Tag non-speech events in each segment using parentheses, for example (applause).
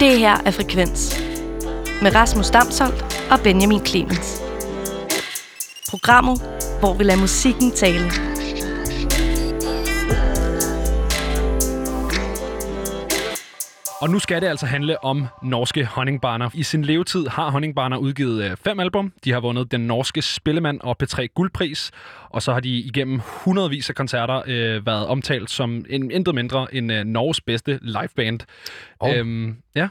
Det her er Frekvens med Rasmus Damsholdt og Benjamin Clemens. Programmet, hvor vi lader musikken tale. Og nu skal det altså handle om norske Honningbarner. I sin levetid har Honningbarner udgivet øh, fem album. De har vundet den norske Spillemand og P3 Guldpris. Og så har de igennem hundredvis af koncerter øh, været omtalt som en, intet mindre end øh, Norges bedste liveband. Og Øhm, ja.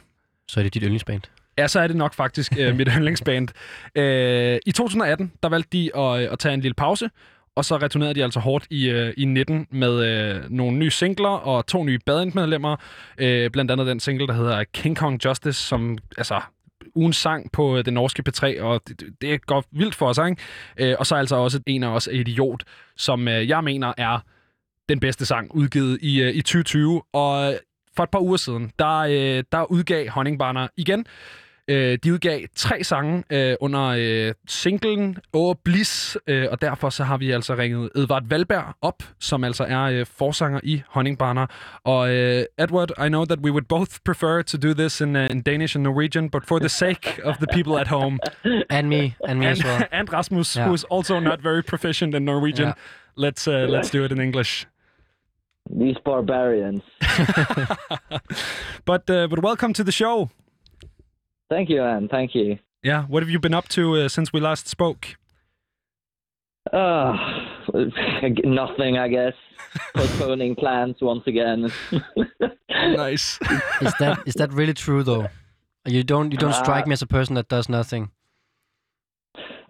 så er det dit yndlingsband. Ja, så er det nok faktisk øh, mit (laughs) yndlingsband. Øh, I 2018, der valgte de at, øh, at tage en lille pause, og så returnerede de altså hårdt i, øh, i 19 med øh, nogle nye singler og to nye bandmedlemmer. Øh, blandt andet den single, der hedder King Kong Justice, som altså ugens sang på øh, den norske P3, og det, det- går vildt for os, ikke? Øh, og så altså også en af os, Idiot, som øh, jeg mener er den bedste sang udgivet i, øh, i 2020. Og øh, for et par uger siden, der, øh, der udgav Honningbarner igen Øh, de udgav tre sange øh, under øh, singlen Åh Bliss, øh, og derfor så har vi altså ringet Edvard Valberg op, som altså er øh, forsanger i Honningbarner. Og øh, Edward, I know that we would both prefer to do this in, uh, in Danish and Norwegian, but for the sake of the people at home, And me, and me and, as well. and Rasmus, Yeah. who is also not very proficient in Norwegian, Yeah. let's uh, let's do it in English. These barbarians. (laughs) But uh, but welcome to the show. Thank you, Anne. Thank you. Yeah, what have you been up to uh, since we last spoke? Uh, (laughs) nothing, I guess. (laughs) Postponing plans once again. (laughs) Nice. Is that is that really true though? You don't you don't strike me as a person that does nothing.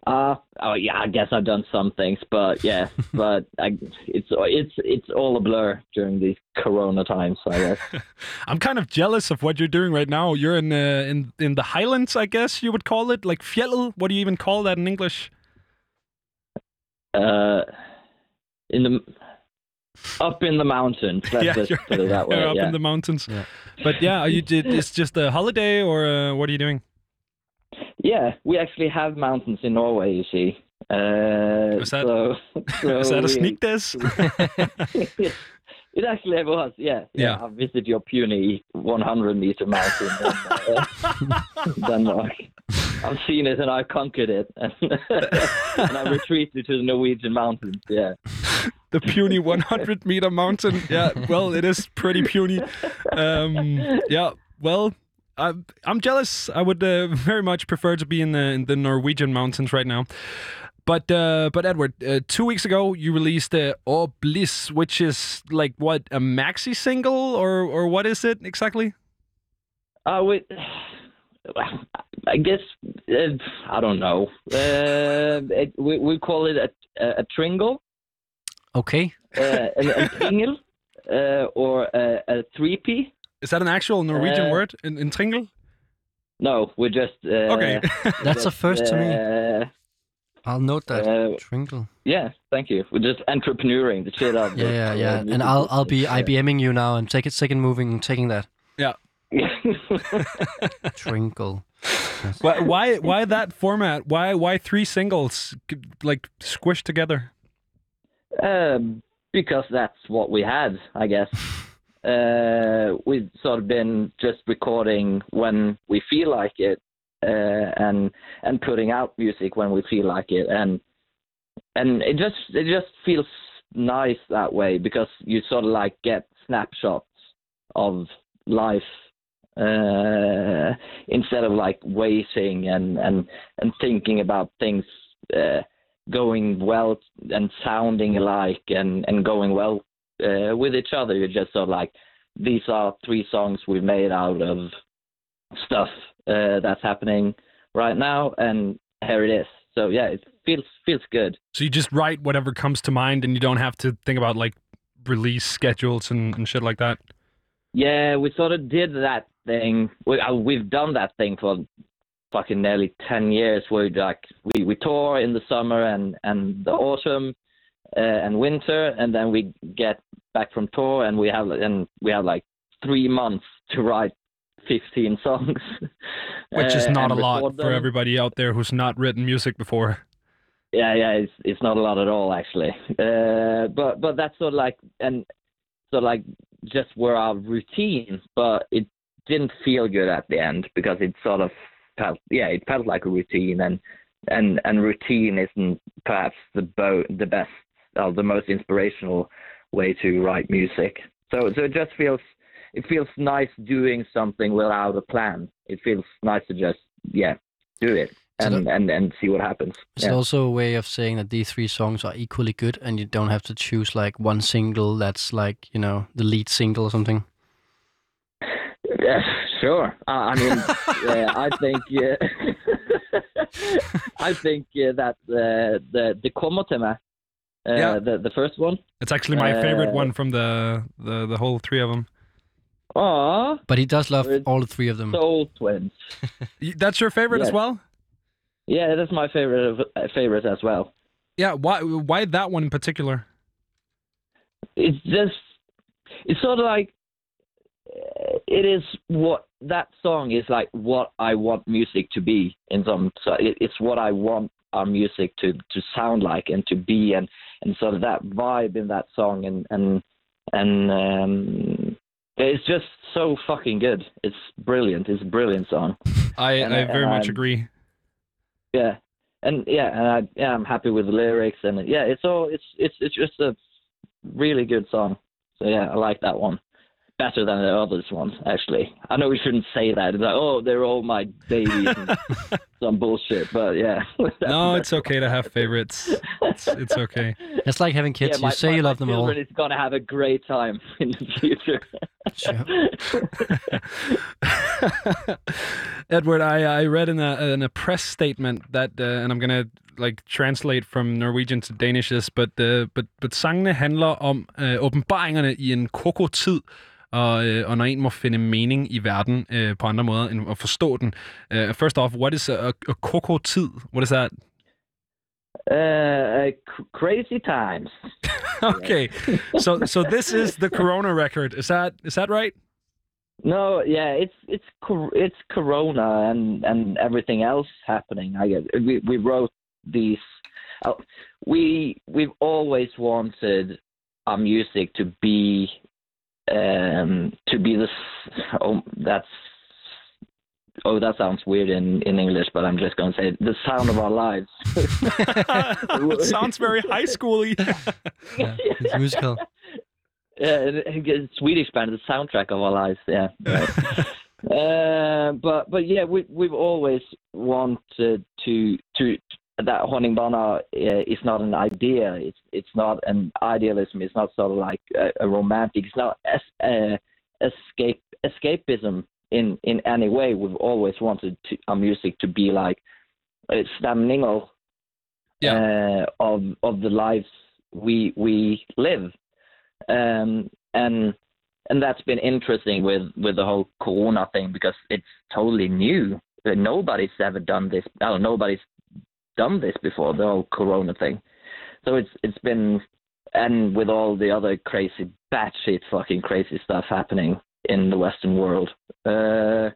Uh, oh yeah, I guess I've done some things, but yeah, (laughs) but I, it's it's it's all a blur during these Corona times, I guess. (laughs) I'm kind of jealous of what you're doing right now. You're in uh, in in the Highlands, I guess you would call it, like fjell. What do you even call that in English? Uh, in the up in the mountains. (laughs) Let's just you're, put it that way. you're up yeah. in the mountains. Yeah. But yeah, are you did it's just a holiday or uh, what are you doing? Yeah, we actually have mountains in Norway. You see. Uh, Was that- so, (laughs) so Is that a sneak test? (laughs) it actually was, yeah. Yeah. I visited your puny 100 meter mountain in uh, (laughs) Denmark. I've seen it and I conquered it. and I retreated to the Norwegian mountains, yeah. the puny 100 meter mountain. Yeah, well, it is pretty puny. Um, yeah, well, I'm, I'm jealous. I would uh, (laughs) very much prefer to be in the in the Norwegian mountains right now. But uh, but Edward, uh, two weeks ago you released uh, "Oh Bliss," which is like what a maxi single or or what is it exactly? Uh, we, (sighs) I guess, uh, I don't know. Uh, it, we, we call it a, a, a tringle. Okay. uh, a, (laughs) a tringle uh, or a, a 3P. Is that an actual Norwegian Uh, word in, in Tringle? No, we just. Uh, Okay. (laughs) That's a just, first to me. uh, I'll note that. Uh, Twinkle. Yeah, thank you. We're just entrepreneuring the shit out. Yeah, yeah, yeah. And I'll I'll be yeah. IBMing you now and take it second moving and taking that. (laughs) Twinkle. Yes. (laughs) why, why why that format? Why why three singles like squished together? Um, because that's what we had, I guess. Uh, we've sort of been just recording when we feel like it, uh, and and putting out music when we feel like it, and and it just it just feels nice that way because you sort of like get snapshots of life uh, instead of like waiting and and and thinking about things. Uh, going well and sounding alike and, and going well uh, with each other. You're just sort of like, these are three songs we've made out of stuff uh, that's happening right now, and here it is. So yeah, it feels feels good. So you just write whatever comes to mind, and you don't have to think about like release schedules and, and shit like that. Yeah, we sort of did that thing. We, uh, we've done that thing for fucking nearly ten years. Where like we, we tour in the summer and and the autumn uh, and winter, and then we get back from tour and we have and we have like three months to write fifteen (laughs) songs, Which is uh, not a lot for everybody out there who's not written music before. Yeah, yeah, it's it's not a lot at all actually. Uh, but but that's sort of like and of like just were our routine. But it didn't feel good at the end because it sort of felt yeah it felt like a routine and and and routine isn't perhaps the bo- the best or the most inspirational way to write music. So so it just feels it feels nice doing something without a plan. It feels nice to just yeah do it So and and, and see what happens. It's Yeah. also a way of saying that these three songs are equally good, and you don't have to choose like one single that's like you know the lead single or something. Yeah, sure. Uh, I mean, (laughs) uh, I think uh, (laughs) I think uh, that uh, the the meg, uh, Yeah. the the first one. It's actually my favorite Uh, one from the, the the whole three of them. Aw, But he does love all three of them. Soul Twins. (laughs) That's your favorite as well? Yeah, that's my favorite of, uh, favorite as well. Yeah. Why why that one in particular? It's just it's sort of like uh, it is what that song is like what I want music to be in some so it, it's what I want our music to to sound like and to be and and sort of that vibe in that song and and and um it's just so fucking good. It's brilliant. It's a brilliant song. I, And I I- very much I'm- agree. Yeah, and yeah, and I yeah, I'm happy with the lyrics and yeah, it's all it's it's it's just a really good song. So yeah, I like that one better than the others ones actually. I know we shouldn't say that. It's like oh, they're all my babies and (laughs) some bullshit, but yeah. (laughs) No, it's okay to have favorites. It's it's okay. It's like having kids. Yeah, my, you say my, you my love them all. children is gonna have a great time (laughs) in the future. Edward, I, I read in a in a press statement that, uh, and I'm gonna like translate from Norwegian to Danish this, but uh, but but sangene handler om uh, åbenbaringerne i en koko-tid, og, øh, og når en må finde mening i verden øh, på andre måder end at forstå den. Uh, first off, what is a, a koko-tid? What is that? uh, crazy times. (laughs) okay, so so this is the Corona record. Is that is that right? No, yeah, it's it's it's Corona and and everything else happening. I guess we we wrote these. Uh, we we've always wanted our music to be um to be this. Oh, that's oh that sounds weird in in English, but I'm just gonna say it, the sound of our lives. it (laughs) (laughs) sounds very high schooly. (laughs) Yeah, it's musical. Yeah, and it- it's Swedish band, the soundtrack of our lives. Yeah. Right. uh, but but yeah, we we've always wanted to to that Honningbarna uh, is not an idea. It's it's not an idealism. It's not sort of like a, a romantic. It's not es, uh, escape escapism in in any way. We've always wanted to, our music to be like uh, stämningar uh, of of the lives we we live um, and and that's been interesting with with the whole Corona thing because it's totally new. Nobody's ever done this. Oh, nobody's done this before. The whole Corona thing. So it's it's been and with all the other crazy batshit fucking crazy stuff happening in the Western world, uh,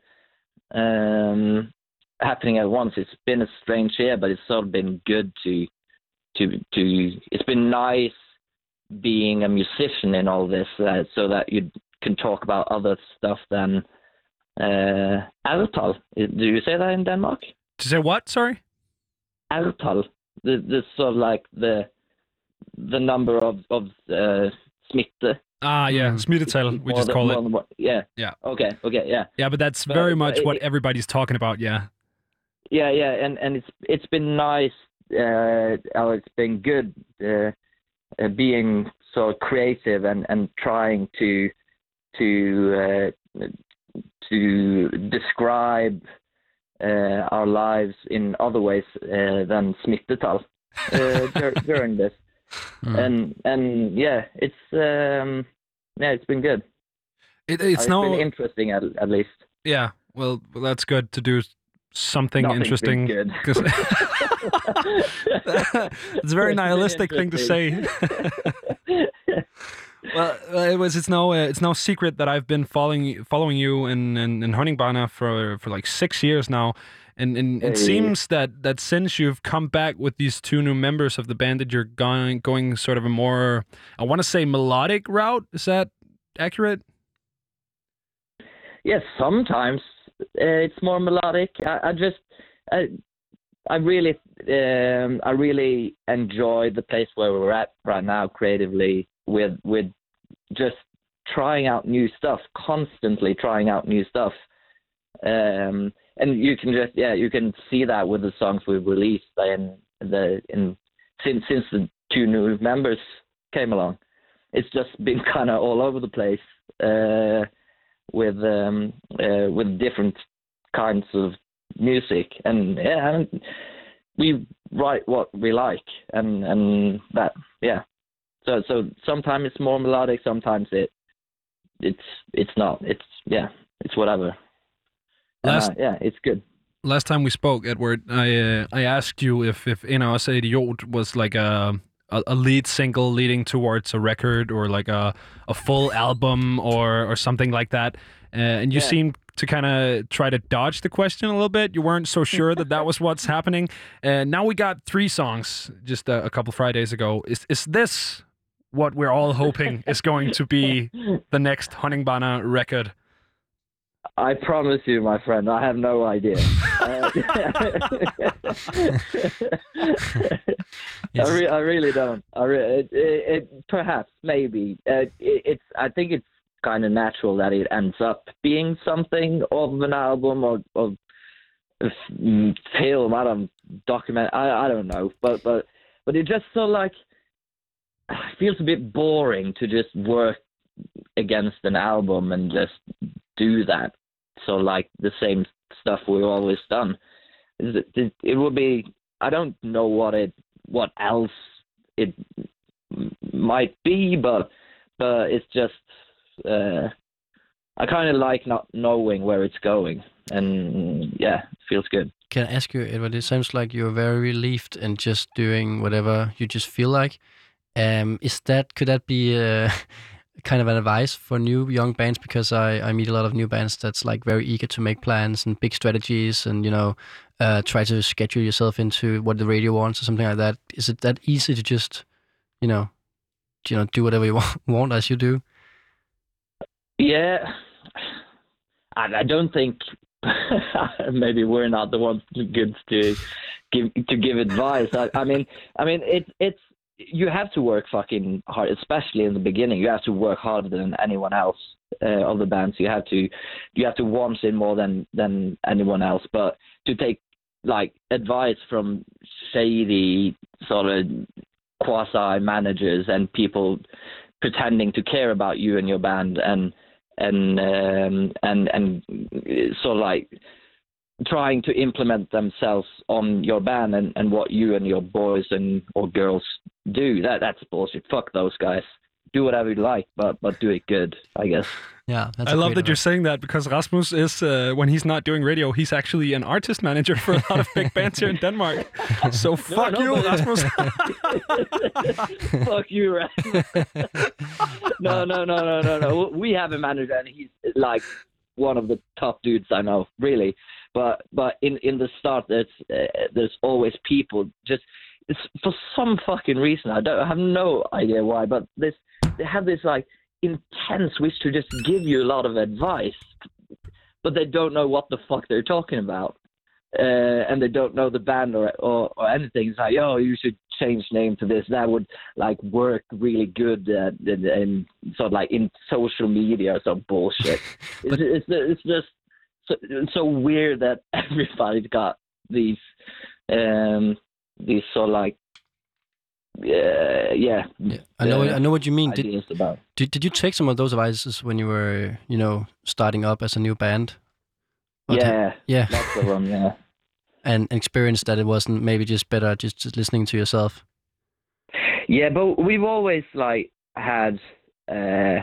um, happening at once. It's been a strange year, but it's sort of been good to to to. It's been nice being a musician in all this, uh, so that you can talk about other stuff than uh, Ertal. Do you say that in Denmark? to say what? Sorry. Ertal. The the sort of like the the number of of uh, smitte. Ah, yeah, Mm. smittetal, we just call it. than yeah. Yeah. Okay. Okay. Yeah. Yeah, but that's But- very but much it- what everybody's talking about. Yeah. Yeah, yeah, and and it's it's been nice. Uh, it's been good uh, uh, being so creative and and trying to to uh, to describe uh, our lives in other ways uh, than smittetal uh, (laughs) dur- during this. Mm. And and yeah, it's um, yeah, it's been good. It, Uh, it's no. been interesting at, at least. yeah. Well, that's good to do something Nothing's interesting. been good. 'cause- (laughs) (laughs) it's a very nihilistic thing to say. Well, it was. It's no. Uh, it's no secret that I've been following following you in in, in Honningbarna for for like six years now, and and it seems that that since you've come back with these two new members of the band, that you're going going sort of a more I want to say melodic route. Is that accurate? yeah, sometimes uh, it's more melodic. I, I just, I, I really, um, I really enjoy the place where we're at right now creatively with with just trying out new stuff, constantly trying out new stuff. Um, and you can just yeah, you can see that with the songs we've released in the in since since the two new members came along. It's just been (laughs) kind of all over the place uh, with um, uh, with different kinds of music, and yeah, and we write what we like, and and that yeah. So so sometimes it's more melodic, sometimes it it's it's not. It's yeah, it's whatever. Last, uh, yeah, it's good. Last time we spoke, Edward, I uh, I asked you if if os er idiot was like a, a a lead single leading towards a record or like a a full album or or something like that, uh, and you Yeah. seemed to kind of try to dodge the question a little bit. You weren't so sure that that was (laughs) what's happening. And now we got three songs just a, a couple Fridays ago. Is is this what we're all hoping is going to be the next Honningbarna record? I promise you, my friend, I have no idea. (laughs) Uh, (laughs) I, re- I really don't. I re- it, it, it, perhaps, maybe. Uh, it, it's. I think it's kind of natural that it ends up being something of an album or of film. I don't document. I I don't know, but but but it just so like (sighs) feels a bit boring to just work against an album and just do that. So like the same stuff we've always done. It, would be. I don't know what it what else it might be, but but it's just. Uh, I kind of like not knowing where it's going, and yeah, it feels good. Can I ask you, Edward? It sounds like you're very relieved and just doing whatever you just feel like. Um, is that could that be uh, (laughs) kind of an advice for new young bands? Because I I meet a lot of new bands that's like very eager to make plans and big strategies, and you know, uh, try to schedule yourself into what the radio wants or something like that. Is it that easy to just, you know, you know, do whatever you (laughs) want, as you do? Yeah, I, I don't think (laughs) maybe we're not the ones good to give to give advice. I, I mean, I mean, it's it's you have to work fucking hard, especially in the beginning. You have to work harder than anyone else uh, of the bands. You have to you have to warm in more than than anyone else. But to take like advice from shady sort of quasi managers and people pretending to care about you and your band and and um, and and sort of like trying to implement themselves on your band and, and what you and your boys and or girls do. That that's bullshit. Fuck those guys. Do whatever you like, but but do it good. I guess. Yeah, that's I a love great that you're saying that because Rasmus is, uh, when he's not doing radio, he's actually an artist manager for a lot of big bands here in Denmark. (laughs) So fuck no, you, but- Rasmus. (laughs) (laughs) Fuck you, Rasmus. no, no, no, no, no, no. We have a manager, and he's like one of the top dudes I know, really. But but in in the start, there's uh, there's always people just it's for some fucking reason. I don't I have no idea why, but this they have this like intense wish to just give you a lot of advice, but they don't know what the fuck they're talking about uh, and they don't know the band or, or or anything. It's like, oh, you should change name to this. That would like work really good uh, in, in sort of like in social media or some bullshit. (laughs) it's, it's it's just so, so weird that (laughs) everybody's got these um these sort of like uh, yeah Yeah, I know. uh, I know what you mean. Did, about. did did you take some of those advices when you were, you know, starting up as a new band? Or Yeah, yeah, lots of them. Yeah. (laughs) and experienced that it wasn't maybe just better just, just listening to yourself. Yeah, but we've always like had uh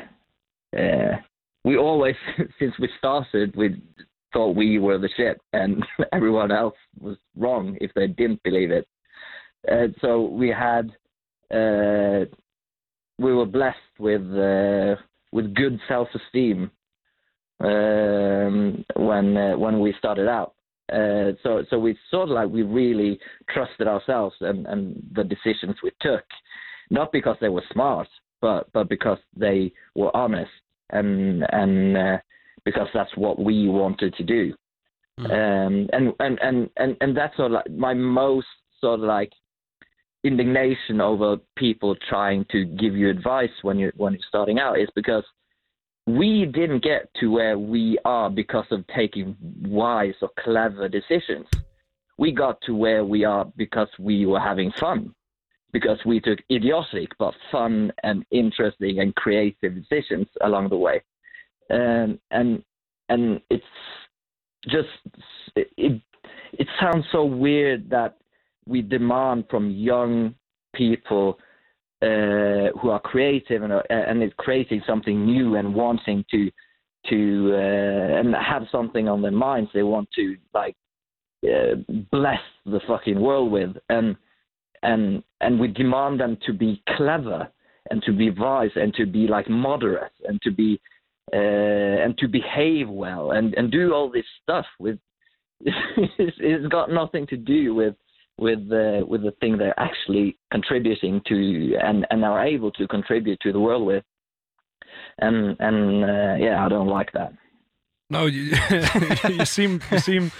uh we always (laughs) since we started we thought we were the shit and (laughs) everyone else was wrong if they didn't believe it. Uh, so we had uh we were blessed with uh with good self-esteem um when uh, when we started out. Uh, so so we sort of like we really trusted ourselves and, and the decisions we took, not because they were smart, but but because they were honest and and because that's what we wanted to do. Mm. Um, and, and, and, and, and that's sort of like my most sort of like indignation over people trying to give you advice when you're when you're starting out is because we didn't get to where we are because of taking wise or clever decisions. We got to where we are because we were having fun, because we took idiotic but fun and interesting and creative decisions along the way. Um, and and it's just it it sounds so weird that we demand from young people uh, who are creative and, uh, and is creating something new and wanting to to uh, and have something on their minds they want to like uh, bless the fucking world with. And and and we demand them to be clever and to be wise and to be like moderate and to be uh, and to behave well and and do all this stuff with (laughs) it's, it's got nothing to do with with the with the thing they're actually contributing to and and are able to contribute to the world with and and uh, yeah i don't like that No, you, (laughs) you seem you seem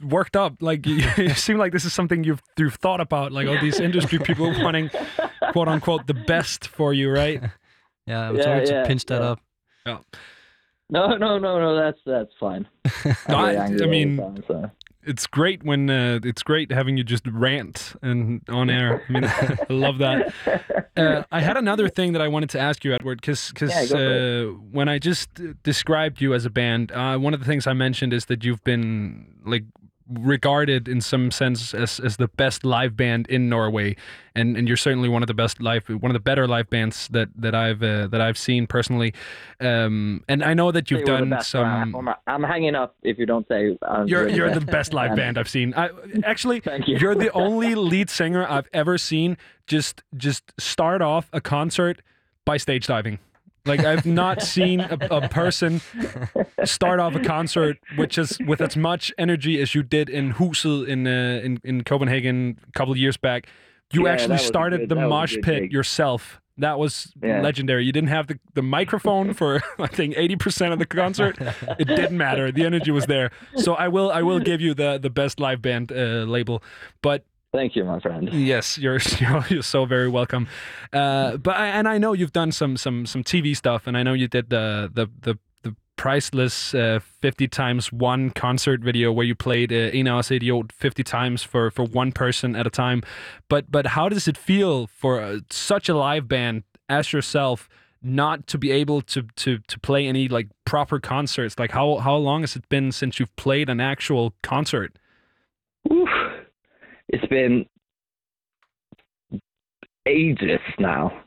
worked up. Like (laughs) you, you seem like this is something you've you've thought about. Like all these industry people wanting quote unquote the best for you, right? Yeah, I'm Yeah, sorry yeah, to pinch that yeah. up. No no no no that's that's fine (laughs) I, I mean, time, so. it's great when uh, it's great having you just rant and on air. I mean, (laughs) I love that. (laughs) Uh, I had another thing that I wanted to ask you, Edward, because Yeah, uh, when I just described you as a band, uh, one of the things I mentioned is that you've been like regarded in some sense as, as the best live band in Norway, and, and you're certainly one of the best live, one of the better live bands that that I've uh, that I've seen personally. Um, and I know that you've done best, some. I'm, I'm hanging up if you don't say I'm You're you're the best. live And- band I've seen. I, actually, (laughs) Thank you. you're the (laughs) only lead singer I've ever seen just just start off a concert by stage diving. Like I've not seen a, a person start off a concert which is with as much energy as you did in Huset in uh, in in Copenhagen a couple of years back. You Yeah, actually that was a started good- the that was a mosh pit gig. yourself. That was Yeah. legendary. You didn't have the, the microphone for (laughs) I think eighty percent of the concert. It didn't matter. The energy was there. So I will I will give you the the best live band uh, label. But thank you my friend Yes, you're (laughs) you're, you're so very welcome. Uh, but I, and I know you've done some some some TV stuff, and I know you did the the the, the priceless uh, 50 times one concert video where you played uh, En Aus Idiot 50 times for for one person at a time. But but how does it feel for uh, such a live band as yourself? Not to be able to to to play any like proper concerts. Like how how long has it been since you've played an actual concert? Oof. It's been ages now.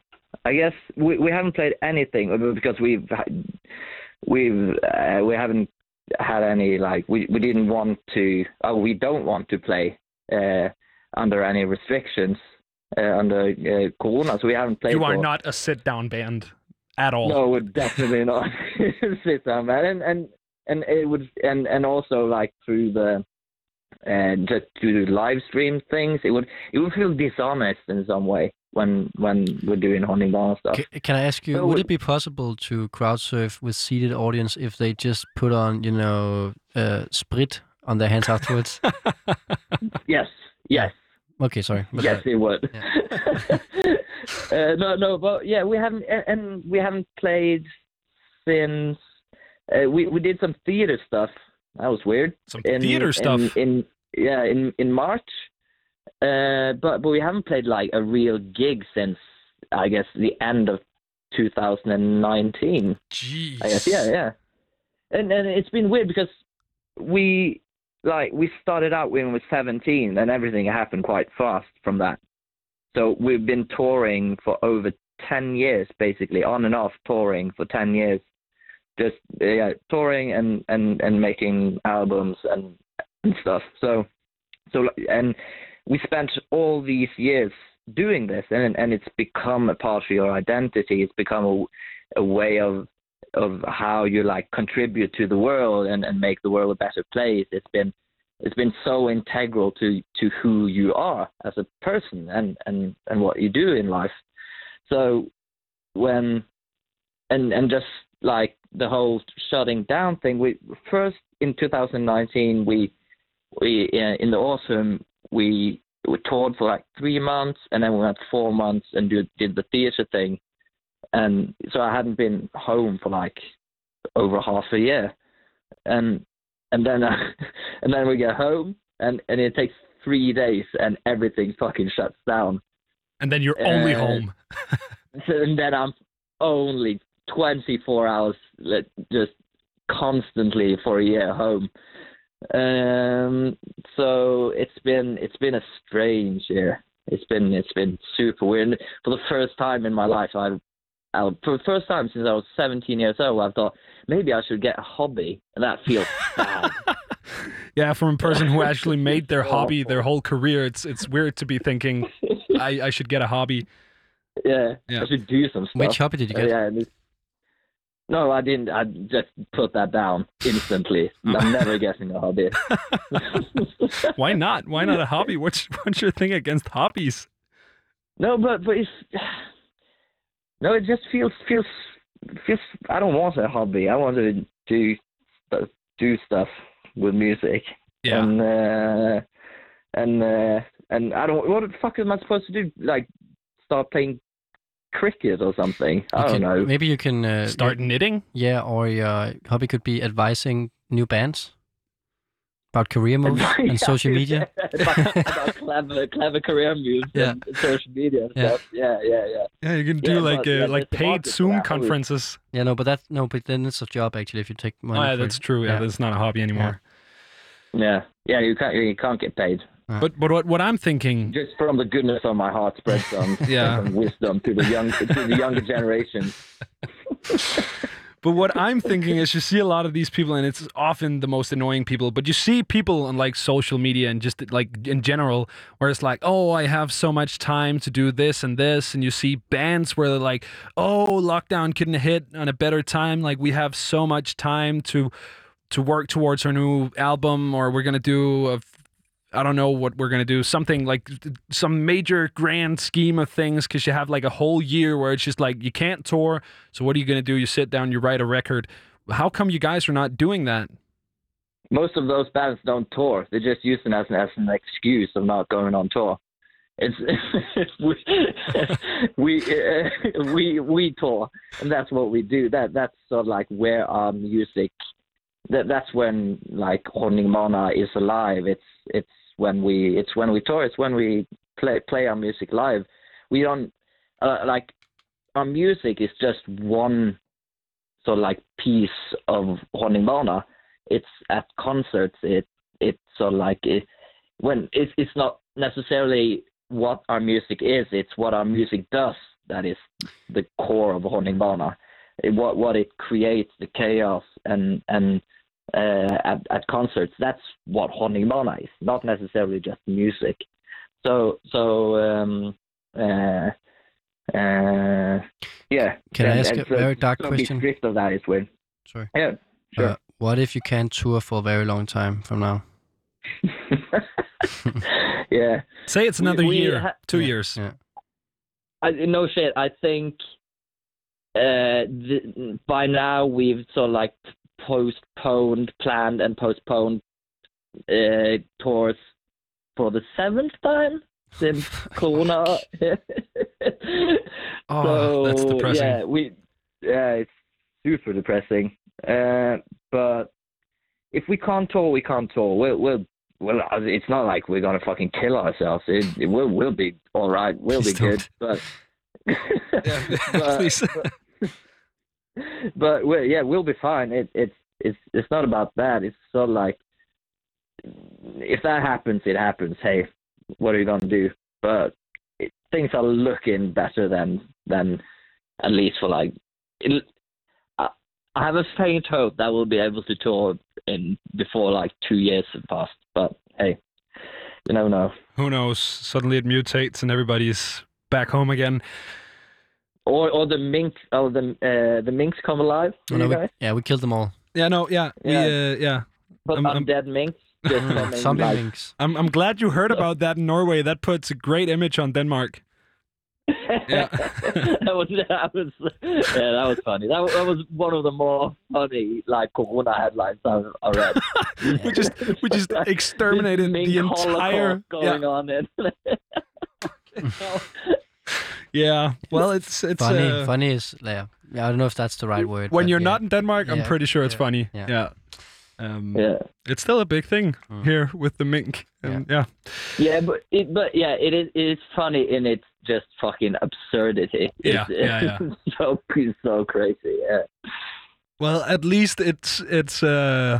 I guess we we haven't played anything because we've we've uh, we haven't had any like we we didn't want to oh we don't want to play uh, under any restrictions uh, under uh, Corona, so we haven't played. You are for- not a sit down band at all. No, we're definitely not (laughs) sit down, band, And and and it would and and also like through the and just to do live stream things, it would it would feel dishonest in some way when when we're doing haunting bar stuff. Ca- Can I ask you, No, would it- it be possible to crowd surf with seated audience if they just put on, you know, uh, sprit on their hands afterwards? (laughs) Yes, yes, okay, sorry. But, yes, uh, it would. (laughs) uh, no, no, but yeah, we haven't and- and we haven't played since uh, we we did some theater stuff. That was weird. Some in, theater stuff. In, in yeah, in in March. Uh, but but we haven't played like a real gig since I guess the end of 2019. Jeez. I guess yeah, yeah. And and it's been weird because we like we started out when we were 17 and everything happened quite fast from that. So we've been touring for over 10 years basically on and off touring for 10 years just yeah touring and and and making albums and, and stuff. So so and we spent all these years doing this and and it's become a part of your identity. It's become a, a way of of how you like contribute to the world and and make the world a better place. It's been it's been so integral to to who you are as a person and and and what you do in life. So when and and just like the whole shutting down thing. We first in 2019 we we uh, in the autumn we we toured for like three months and then we went four months and did, did the theater thing, and so I hadn't been home for like over half a year, and and then uh, (laughs) and then we get home and and it takes three days and everything fucking shuts down. And then you're only Uh, home. (laughs) So, and then I'm only 24 hours just constantly for a year home. Um, so it's been it's been a strange year. It's been it's been super weird. For the first time in my life, I, I for the first time since I was 17 years old, I thought maybe I should get a hobby, and that feels bad. (laughs) Yeah, from a person who actually made their (laughs) hobby their whole career, it's it's weird to be thinking (laughs) I, I should get a hobby. yeah, Yeah. I should do some stuff. Which hobby did you Uh, get? yeah, and it's- no, I didn't. I just put that down instantly. I'm (laughs) never getting a hobby. (laughs) Why not? Why not a hobby? What's what's your thing against hobbies? no, but but it's (sighs) no. It just feels feels feels. I don't want a hobby. I want to do do stuff with music. Yeah. And uh, and uh, and I don't. What the fuck am I supposed to do? Like start playing cricket or something? I You don't can- know. Maybe you can uh, Start knitting? Yeah, or your hobby could be advising new bands about career (laughs) moves Yeah, and social (laughs) media. about, about clever, clever career moves Yeah. and social media and Yeah. stuff. Yeah, yeah, yeah. Yeah, you can do Yeah, like but, uh, yeah, like paid Zoom that, obviously. conferences. Yeah, no, but that no, but then it's a job actually if you take money. Oh, yeah, for that's it. true. Yeah, Yeah. that's not a hobby anymore. Yeah, yeah. You can't, you can't get paid. Uh. But but what what I'm thinking, Just from the goodness of my heart, spread some, (laughs) Yeah. some wisdom to the young, to the younger generation. (laughs) but what I'm thinking is you see a lot of these people, and it's often the most annoying people. But you see people on like social media and just like in general, where it's like, oh, I have so much time to do this and this, and you see bands where they're like, oh, lockdown couldn't hit on a better time. Like we have so much time to to work towards our new album, or we're gonna do a I don't know what we're gonna do. Something like some major grand scheme of things, because you have like a whole year where it's just like you can't tour. So what are you gonna do? You sit down, you write a record. How come you guys are not doing that? Most of those bands don't tour. They just use it as an, as an excuse of not going on tour. It's (laughs) we (laughs) we, uh, (laughs) we we tour, and that's what we do. That that's sort of like where our music. That that's when like Honningbarna is alive. It's it's when we it's when we tour. It's when we play play our music live. We don't uh, like our music is just one sort of like piece of Honningbarna. It's at concerts. It it's sort of like it, when it's it's not necessarily what our music is. It's what our music does that is the core of. It- What what it creates, the chaos and and uh, at at concerts. That's what Honningbarna is, not necessarily just music. So so um, uh, uh, yeah. Can I ask a so- very dark so be question? strict of that is weird. Sorry. Yeah, sure. Uh, what if you can't tour for a very long time from now? (laughs) yeah. Say it's another we year, ha- two Yeah, years. yeah. I, no shit. I think uh, the, by now we've sort of like postponed, planned, and postponed uh, tours for the seventh time since (laughs) Corona. (laughs) Oh, that's depressing. Yeah, we yeah, it's super depressing. Uh, but if we can't tour, we can't tour. We'll we'll well, it's not like we're gonna fucking kill ourselves. It, it will will be all right. We'll (laughs) Please be good. don't. But Yeah, but, please. but, (laughs) but yeah, we'll be fine. It, it's it's it's not about that. It's sort of like if that happens, it happens. Hey, what are you gonna do? But it, things are looking better than than at least for like. It, I, I have a faint hope that we'll be able to tour in before like two years have passed. But hey, you never know. Who knows? Suddenly it mutates and everybody's back home again. Or or the minks, or the uh, the minks come alive. Oh, no, we, yeah, we killed them all. Yeah, no, yeah, Yeah. We, uh, yeah. But I'm- I'm- undead minks (laughs) just coming Zombie like, minks. I'm I'm glad you heard about that in Norway. That puts a great image on Denmark. (laughs) Yeah. that was that was yeah, that was funny. That, was- that was one of the more funny like Corona headlines I've I read. (laughs) we just we just exterminated the entire holocaust going yeah, on. And yeah. Well, it's it's funny, uh, funny is yeah. yeah. I don't know if that's the right word. when you're yeah. not in Denmark. I'm pretty sure it's yeah, funny. Yeah. yeah. Um, yeah. It's still a big thing Mm. here with the mink. And, yeah. Yeah, but it, but yeah, it is it is funny in its just fucking absurdity. Yeah, It's, yeah, yeah. (laughs) so so crazy. Yeah. Well, at least it's it's uh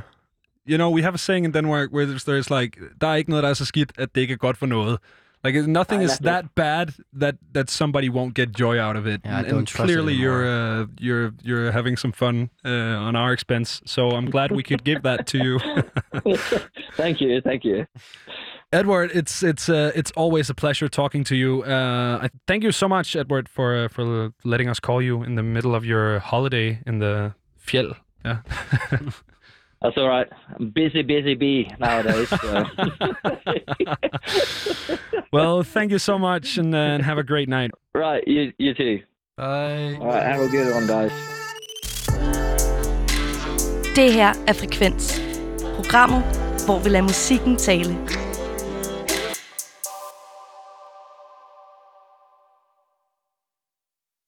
you know, we have a saying in Denmark where there's, there's like der er ikke noget der er så skidt at det ikke er godt for noget. Like nothing Nej, is nothing. that bad that that somebody won't get joy out of it. Yeah, I and, don't and trust it clearly you're uh, you're you're having some fun uh, on our expense. So I'm glad we could give that to you. (laughs) thank you, thank you. Edward, it's it's uh, it's always a pleasure talking to you. Uh, I thank you so much, Edward, for uh, for letting us call you in the middle of your holiday in the fjell. Yeah. (laughs) That's all right. I'm busy, busy bee nowadays. So. (laughs) well, thank you so much, and, uh, and have a great night. right, you you too. Bye. All right, have a good one, guys. Det her er Frekvens. Programmet, hvor vi lader musikken tale.